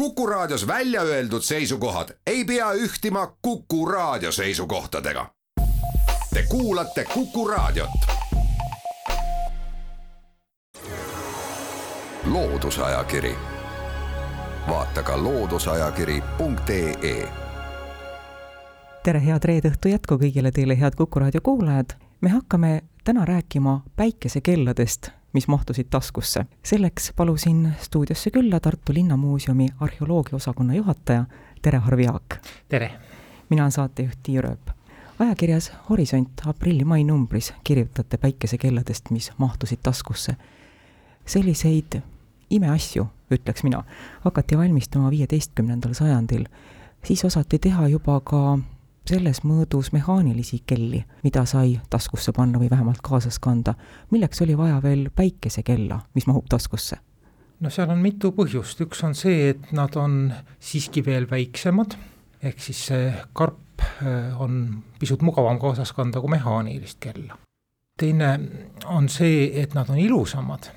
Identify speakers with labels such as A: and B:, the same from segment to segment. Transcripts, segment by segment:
A: Kuku Raadios välja öeldud seisukohad ei pea ühtima Kuku Raadio seisukohtadega. Te kuulate Kuku Raadiot. loodusajakiri, vaata ka looduseajakiri.ee.
B: tere, head reede õhtu jätku kõigile teile, head Kuku Raadio kuulajad. me hakkame täna rääkima päikesekelladest mis mahtusid taskusse. selleks palusin stuudiosse külla Tartu Linnamuuseumi arheoloogiaosakonna juhataja, tere, Harvi Jaak!
C: tere!
B: mina olen saatejuht Tiia Rööp. ajakirjas Horisont aprilli-mai numbris kirjutate päikesekelladest, mis mahtusid taskusse. selliseid imeasju, ütleks mina, hakati valmistama viieteistkümnendal sajandil. siis osati teha juba ka selles mõõdus mehaanilisi kelli, mida sai taskusse panna või vähemalt kaasas kanda, milleks oli vaja veel päikesekella, mis mahub taskusse?
C: no seal on mitu põhjust, üks on see, et nad on siiski veel väiksemad, ehk siis see karp äh, on pisut mugavam kaasas kanda kui mehaanilist kella. teine on see, et nad on ilusamad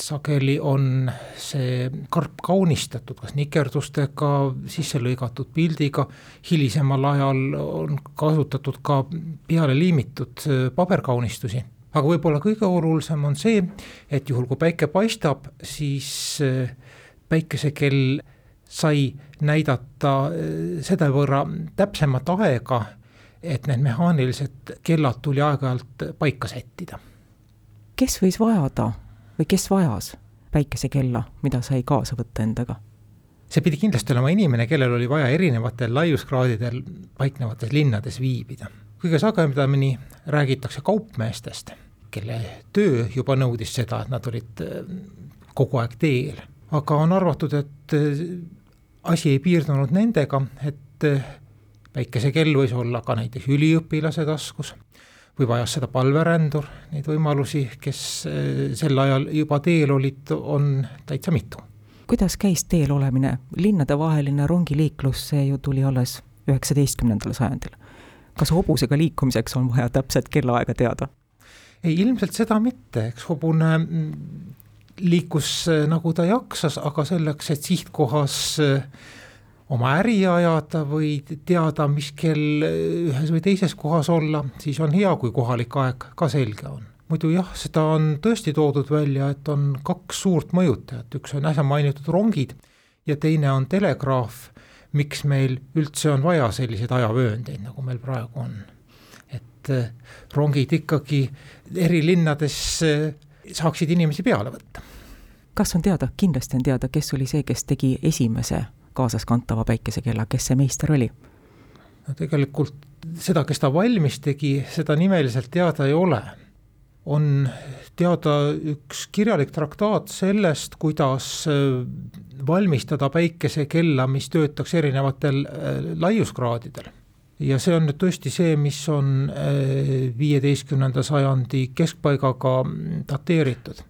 C: sageli on see karp kaunistatud kas nikerdustega, sisse lõigatud pildiga, hilisemal ajal on kasutatud ka peale liimitud äh, paberkaunistusi. aga võib-olla kõige olulisem on see, et juhul kui päike paistab, siis äh, päikesekell sai näidata äh, sedavõrra täpsemat aega, et need mehaanilised kellad tuli aeg-ajalt paika sättida.
B: kes võis vajada või kes vajas päikesekella, mida sai kaasa võtta endaga?
C: see pidi kindlasti olema inimene, kellel oli vaja erinevatel laiuskraadidel paiknevates linnades viibida. kõige sagedamini räägitakse kaupmeestest, kelle töö juba nõudis seda, et nad olid äh, kogu aeg teel. aga on arvatud, et äh, asi ei piirdunud nendega, et äh, päikesekell võis olla ka näiteks üliõpilase taskus või vajas seda palverändur, neid võimalusi, kes eh, sel ajal juba teel olid, on täitsa mitu.
B: kuidas käis teel olemine, linnadevaheline rongiliiklus, see ju tuli alles üheksateistkümnendal sajandil. kas hobusega liikumiseks on vaja täpset kellaaega teada?
C: ei, ilmselt seda mitte, eks hobune mm, liikus eh, nagu ta jaksas, aga selleks, et sihtkohas äh, oma äri ajada või teada, mis kell ühes või teises kohas olla, siis on hea, kui kohalik aeg ka selge on. muidu jah, seda on tõesti toodud välja, et on kaks suurt mõjutajat, üks on äsja mainitud rongid ja teine on telegraaf, miks meil üldse on vaja selliseid ajavööndeid, nagu meil praegu on. et eh, rongid ikkagi eri linnades eh, saaksid inimesi peale võtta.
B: kas on teada, kindlasti on teada, kes oli see, kes tegi esimese kaasaskantava päikesekella, kes see meister oli?
C: no tegelikult seda, kes ta valmis tegi, seda nimeliselt teada ei ole. on teada üks kirjalik traktaat sellest, kuidas äh, valmistada päikesekella, mis töötaks erinevatel äh, laiuskraadidel. ja see on nüüd tõesti see, mis on äh, viieteistkümnenda sajandi keskpaigaga dateeritud.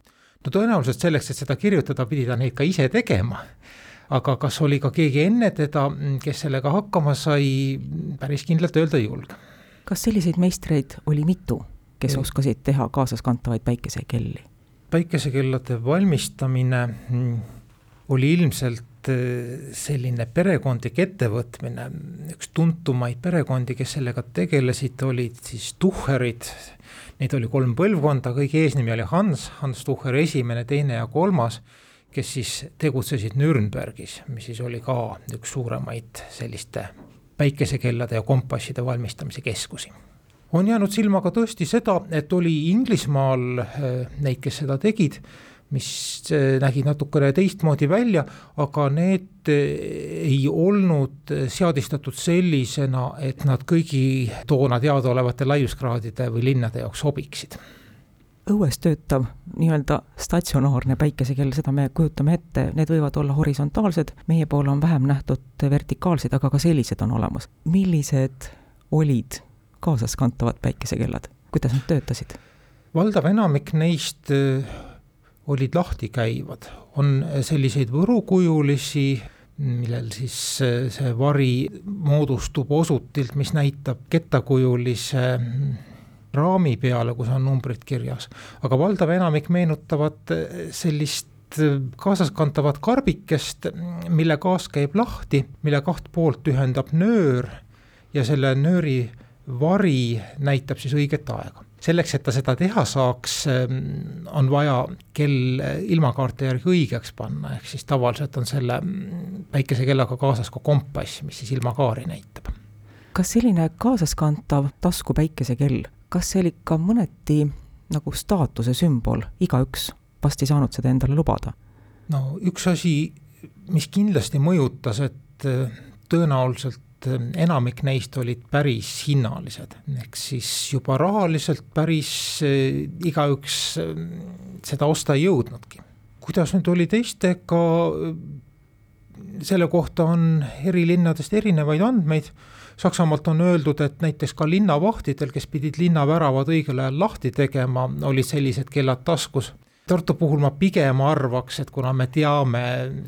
C: no tõenäoliselt selleks, et seda kirjutada, pidi ta neid ka ise tegema aga kas oli ka keegi enne teda, kes sellega hakkama sai, päris kindlalt öelda ei julge.
B: kas selliseid meistreid oli mitu, kes ja. oskasid teha kaasaskantavaid päikesekelli?
C: päikesekellade valmistamine mm, oli ilmselt äh, selline perekondlik ettevõtmine, üks tuntumaid perekondi, kes sellega tegelesid, olid siis Tuhherid, neid oli kolm põlvkonda, kõige eesnimi oli Hans, Hans Tuhher esimene, teine ja kolmas kes siis tegutsesid Nürnbergis, mis siis oli ka üks suuremaid selliste päikesekellade ja kompasside valmistamise keskusi. on jäänud silma ka tõesti seda, et oli Inglismaal äh, neid, kes seda tegid, mis äh, nägid natukene teistmoodi välja, aga need äh, ei olnud seadistatud sellisena, et nad kõigi toona teadaolevate laiuskraadide või linnade jaoks sobiksid
B: õues töötav nii-öelda statsionaarne päikesekell, seda me kujutame ette, need võivad olla horisontaalsed, meie poole on vähem nähtud vertikaalsed, aga ka sellised on olemas. millised olid kaasaskantavad päikesekellad, kuidas nad töötasid?
C: valdav enamik neist äh, olid lahtikäivad, on selliseid võrukujulisi, millel siis äh, see vari moodustub osutilt, mis näitab kettakujulise raami peale, kus on numbrid kirjas, aga valdav enamik meenutavad eh, sellist kaasaskantavat karbikest, mille gaas käib lahti, mille kaht poolt ühendab nöör ja selle nööri vari näitab siis õiget aega. selleks, et ta seda teha saaks, on vaja kell ilmakaarte järgi õigeks panna, ehk siis tavaliselt on selle päikesekellaga kaasas ka kompass, mis siis ilmakaari näitab.
B: kas selline kaasaskantav tasku päikesekell, kas see oli ka mõneti nagu staatuse sümbol, igaüks vast ei saanud seda endale lubada?
C: no üks asi, mis kindlasti mõjutas, et äh, tõenäoliselt äh, enamik neist olid päris hinnalised, ehk siis juba rahaliselt päris äh, igaüks seda osta ei jõudnudki. kuidas nüüd oli teistega, selle kohta on eri linnadest erinevaid andmeid Saksamaalt on öeldud, et näiteks ka linnavahtidel, kes pidid linnaväravad õigel ajal lahti tegema, olid sellised kellad taskus. Tartu puhul ma pigem arvaks, et kuna me teame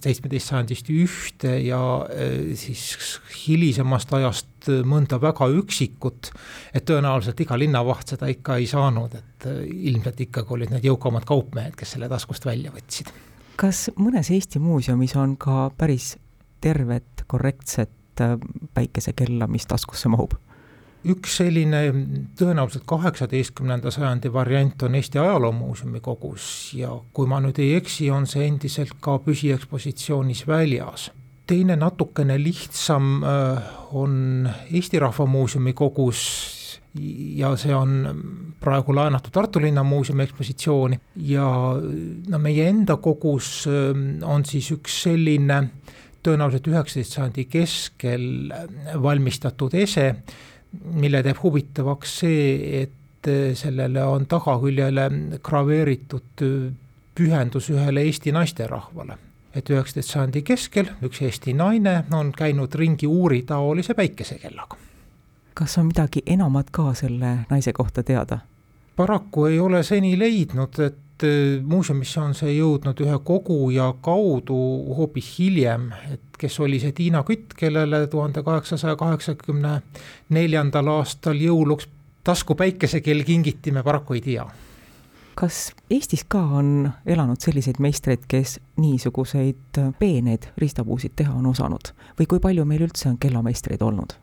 C: seitsmeteist sajandist ühte ja e, siis hilisemast ajast mõnda väga üksikut, et tõenäoliselt iga linnavaht seda ikka ei saanud, et e, ilmselt ikkagi olid need jõukamad kaupmehed, kes selle taskust välja võtsid.
B: kas mõnes Eesti muuseumis on ka päris tervet korrektset päikesekella, mis taskusse mahub?
C: üks selline tõenäoliselt kaheksateistkümnenda sajandi variant on Eesti Ajaloomuuseumi kogus ja kui ma nüüd ei eksi, on see endiselt ka püsiekspositsioonis väljas. teine natukene lihtsam äh, on Eesti Rahva Muuseumi kogus ja see on praegu laenatud Tartu Linnamuuseumi ekspositsiooni ja no meie enda kogus äh, on siis üks selline tõenäoliselt üheksateist sajandi keskel valmistatud ese, mille teeb huvitavaks see, et sellele on tagaküljele graveeritud pühendus ühele Eesti naisterahvale. et üheksateist sajandi keskel üks Eesti naine on käinud ringi uuritaolise päikesekellaga.
B: kas on midagi enamat ka selle naise kohta teada?
C: paraku ei ole seni leidnud, et et äh, muuseumisse on see jõudnud ühe koguja kaudu hoopis hiljem, et kes oli see Tiina Kütt, kellele tuhande kaheksasaja kaheksakümne neljandal aastal jõuluks tasku päikesekell kingiti, me paraku ei tea.
B: kas Eestis ka on elanud selliseid meistreid, kes niisuguseid peeneid riistapuusid teha on osanud või kui palju meil üldse on kellameistreid olnud?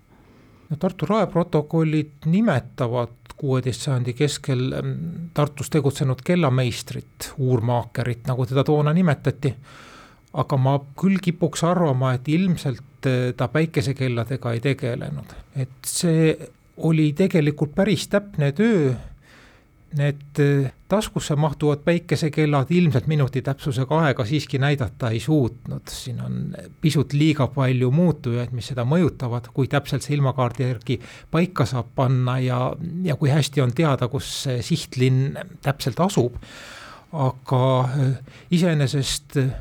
C: No Tartu raeprotokollid nimetavad kuueteist sajandi keskel ähm, Tartus tegutsenud kellameistrit, uurmaakerit, nagu teda toona nimetati. aga ma küll kipuks arvama, et ilmselt äh, ta päikesekelladega ei tegelenud, et see oli tegelikult päris täpne töö Need äh, taskusse mahtuvad päikesekellad ilmselt minuti täpsusega aega siiski näidata ei suutnud, siin on pisut liiga palju muutujaid, mis seda mõjutavad, kui täpselt see ilmakaardi järgi paika saab panna ja, ja kui hästi on teada, kus see sihtlinn täpselt asub. aga äh, iseenesest äh,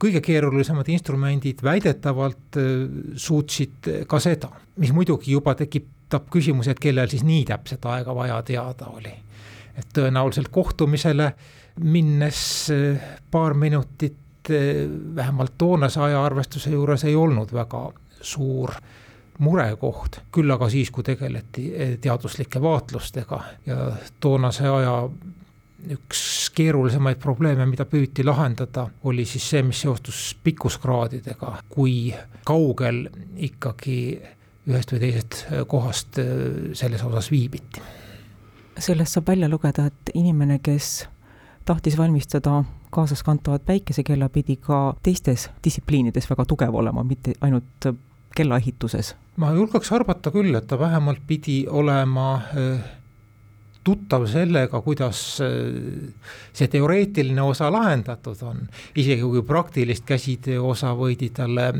C: kõige keerulisemad instrumendid väidetavalt suutsid ka seda, mis muidugi juba tekitab küsimuse, et kellel siis nii täpset aega vaja teada oli et tõenäoliselt kohtumisele minnes eh, paar minutit eh, vähemalt toonase ajaarvestuse juures ei olnud väga suur murekoht, küll aga siis, kui tegeleti eh, teaduslike vaatlustega ja toonase aja üks keerulisemaid probleeme, mida püüti lahendada, oli siis see, mis seostus pikkuskraadidega, kui kaugel ikkagi ühest või teisest kohast selles osas viibiti
B: sellest saab välja lugeda, et inimene, kes tahtis valmistada kaasaskantavat päikesekella, pidi ka teistes distsipliinides väga tugev olema, mitte ainult kellaehituses.
C: ma julgeks arvata küll, et ta vähemalt pidi olema äh, tuttav sellega, kuidas äh, see teoreetiline osa lahendatud on, isegi kui praktilist käsitöö osa võidi talle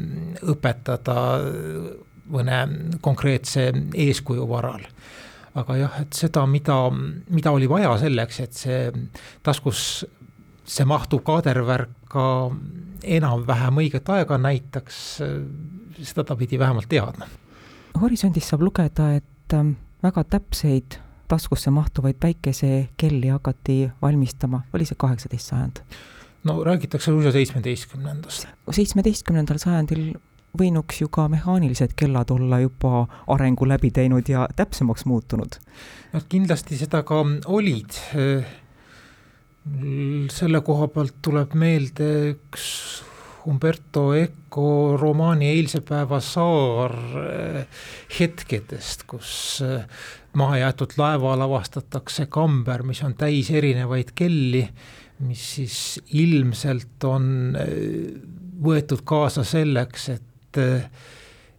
C: õpetada mõne konkreetse eeskuju varal aga jah, et seda, mida, mida oli vaja selleks, et see taskus see mahtuv kaadervärk ka enam-vähem õiget aega näitaks, seda ta pidi vähemalt teadma.
B: horisondist saab lugeda, et ähm, väga täpseid taskusse mahtuvaid päikesekelli hakati valmistama, oli see kaheksateist sajand?
C: no räägitakse suisa seitsmeteistkümnendast.
B: seitsmeteistkümnendal sajandil võinuks ju ka mehaanilised kellad olla juba arengu läbi teinud ja täpsemaks muutunud.
C: Nad kindlasti seda ka olid. selle koha pealt tuleb meelde üks Umberto Eco romaani Eilse päeva saar hetkedest, kus mahajäetud laeval avastatakse kamber, mis on täis erinevaid kelli, mis siis ilmselt on võetud kaasa selleks, et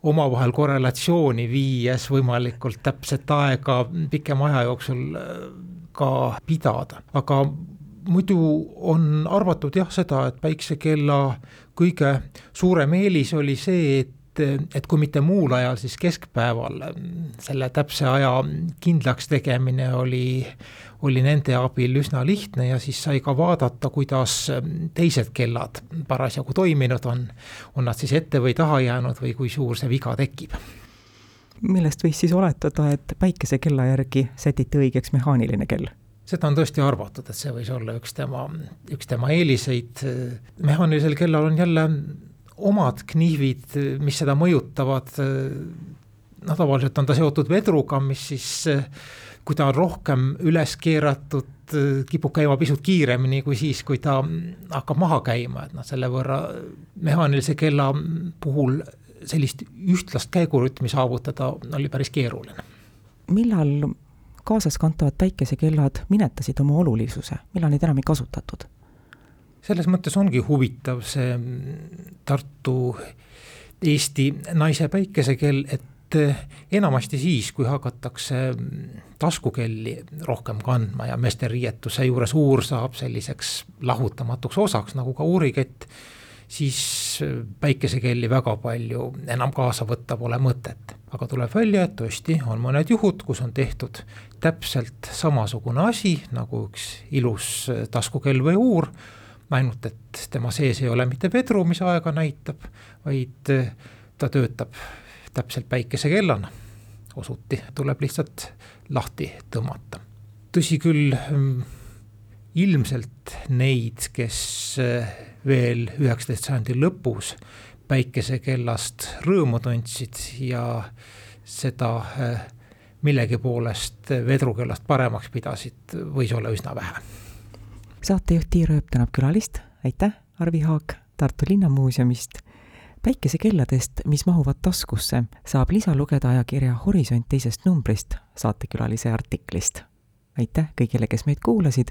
C: omavahel korrelatsiooni viies võimalikult täpset aega pikema aja jooksul ka pidada, aga muidu on arvatud jah seda, et päiksekella kõige suurem eelis oli see, et et kui mitte muul ajal, siis keskpäeval selle täpse aja kindlaks tegemine oli, oli nende abil üsna lihtne ja siis sai ka vaadata, kuidas teised kellad parasjagu toiminud on. on nad siis ette või taha jäänud või kui suur see viga tekib
B: millest võis siis oletada, et päikesekella järgi sätiti õigeks mehaaniline kell
C: seda on tõesti arvatud, et see võis olla üks tema, üks tema eeliseid. mehaanilisel kellal on jälle omad kniivid, mis seda mõjutavad. noh, tavaliselt on ta seotud vedruga, mis siis, kui ta on rohkem üles keeratud, kipub käima pisut kiiremini kui siis, kui ta hakkab maha käima, et noh, selle võrra mehaanilise kella puhul sellist ühtlast käigurütmi saavutada oli päris keeruline.
B: millal kaasaskantavad päikesekellad minetasid oma olulisuse, millal neid enam ei kasutatud?
C: Selles mõttes ongi huvitav see Tartu Eesti naise päikesekell, et enamasti siis, kui hakatakse taskukelli rohkem kandma ja meeste riietuse juures uur saab selliseks lahutamatuks osaks nagu ka uurikett, siis päikesekelli väga palju enam kaasa võtta pole mõtet. Aga tuleb välja, et tõesti on mõned juhud, kus on tehtud täpselt samasugune asi nagu üks ilus taskukell või uur, ainult et tema sees ei ole mitte vedru, mis aega näitab, vaid ta töötab täpselt päikesekellana. osuti tuleb lihtsalt lahti tõmmata. tõsi küll, ilmselt neid, kes veel üheksateist sajandi lõpus päikesekellast rõõmu tundsid ja seda äh, millegi poolest vedrukellast paremaks pidasid, võis olla üsna vähe.
B: Saatejuht Tiir Ööp tänab külalist, aitäh, Arvi Haag Tartu Linnamuuseumist. päikesekelladest, mis mahuvad taskusse, saab lisa lugeda ajakirja Horisont teisest numbrist saatekülalise artiklist. aitäh kõigile, kes meid kuulasid,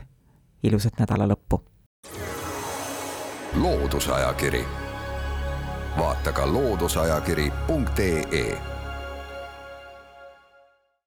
B: ilusat nädala lõppu!
A: loodusajakiri vaata ka looduseajakiri.ee